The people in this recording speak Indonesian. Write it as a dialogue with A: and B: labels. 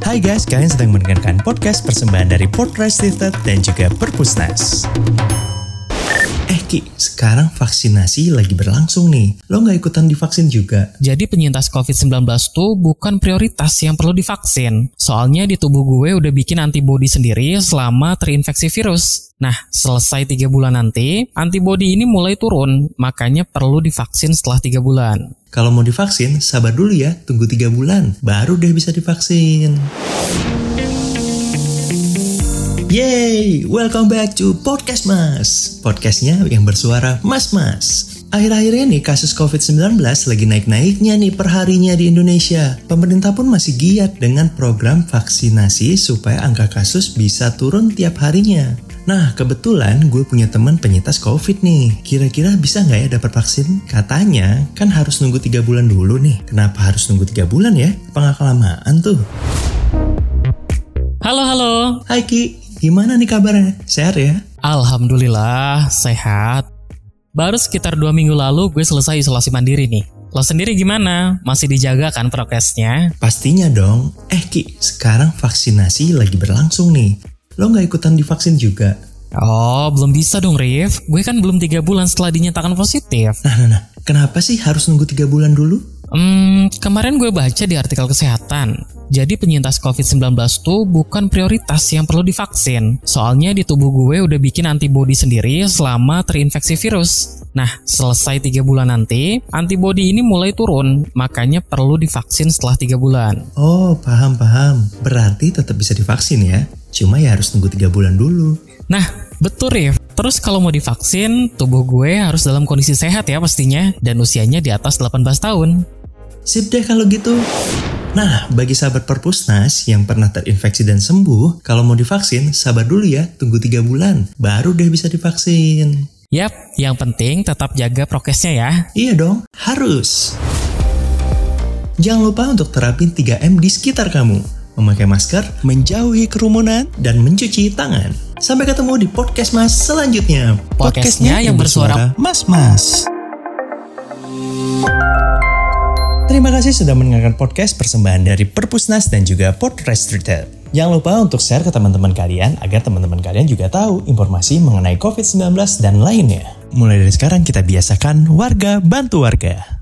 A: Hai guys, kalian sedang mendengarkan podcast persembahan dari Podcast Lifted dan juga Perpusnas. Eh Ki, sekarang vaksinasi lagi berlangsung nih. Lo nggak ikutan divaksin juga?
B: Jadi penyintas COVID-19 tuh bukan prioritas yang perlu divaksin. Soalnya di tubuh gue udah bikin antibodi sendiri selama terinfeksi virus. Nah, selesai 3 bulan nanti, antibodi ini mulai turun, makanya perlu divaksin setelah 3 bulan.
A: Kalau mau divaksin, sabar dulu ya, tunggu 3 bulan, baru deh bisa divaksin. Yeay, welcome back to Podcast Mas. Podcastnya yang bersuara mas-mas. Akhir-akhir ini kasus COVID-19 lagi naik-naiknya nih perharinya di Indonesia. Pemerintah pun masih giat dengan program vaksinasi supaya angka kasus bisa turun tiap harinya. Nah, kebetulan gue punya teman penyintas COVID nih. Kira-kira bisa nggak ya dapat vaksin? Katanya kan harus nunggu 3 bulan dulu nih. Kenapa harus nunggu 3 bulan ya? Apa kelamaan tuh?
B: Halo, halo.
A: Hai Ki, gimana nih kabarnya? Sehat ya?
B: Alhamdulillah, sehat. Baru sekitar dua minggu lalu gue selesai isolasi mandiri nih. Lo sendiri gimana? Masih dijaga kan prokesnya?
A: Pastinya dong. Eh Ki, sekarang vaksinasi lagi berlangsung nih. Lo nggak ikutan divaksin juga?
B: Oh, belum bisa dong, Rif. Gue kan belum tiga bulan setelah dinyatakan positif.
A: Nah, nah, nah. Kenapa sih harus nunggu tiga bulan dulu?
B: Hmm, kemarin gue baca di artikel kesehatan. Jadi penyintas COVID-19 tuh bukan prioritas yang perlu divaksin. Soalnya di tubuh gue udah bikin antibodi sendiri selama terinfeksi virus. Nah, selesai tiga bulan nanti, antibodi ini mulai turun, makanya perlu divaksin setelah tiga bulan.
A: Oh, paham-paham. Berarti tetap bisa divaksin ya? Cuma ya harus tunggu 3 bulan dulu.
B: Nah, betul Rif. Terus kalau mau divaksin, tubuh gue harus dalam kondisi sehat ya pastinya, dan usianya di atas 18 tahun.
A: Sip deh kalau gitu. Nah, bagi sahabat perpusnas yang pernah terinfeksi dan sembuh, kalau mau divaksin, sabar dulu ya, tunggu 3 bulan, baru deh bisa divaksin.
B: Yap, yang penting tetap jaga prokesnya ya.
A: Iya dong, harus. Jangan lupa untuk terapin 3M di sekitar kamu memakai masker, menjauhi kerumunan, dan mencuci tangan. Sampai ketemu di podcast Mas selanjutnya.
B: Podcastnya yang bersuara
A: Mas-Mas. Terima kasih sudah mendengarkan podcast persembahan dari Perpusnas dan juga Podcast Retail. Jangan lupa untuk share ke teman-teman kalian agar teman-teman kalian juga tahu informasi mengenai COVID-19 dan lainnya. Mulai dari sekarang kita biasakan warga bantu warga.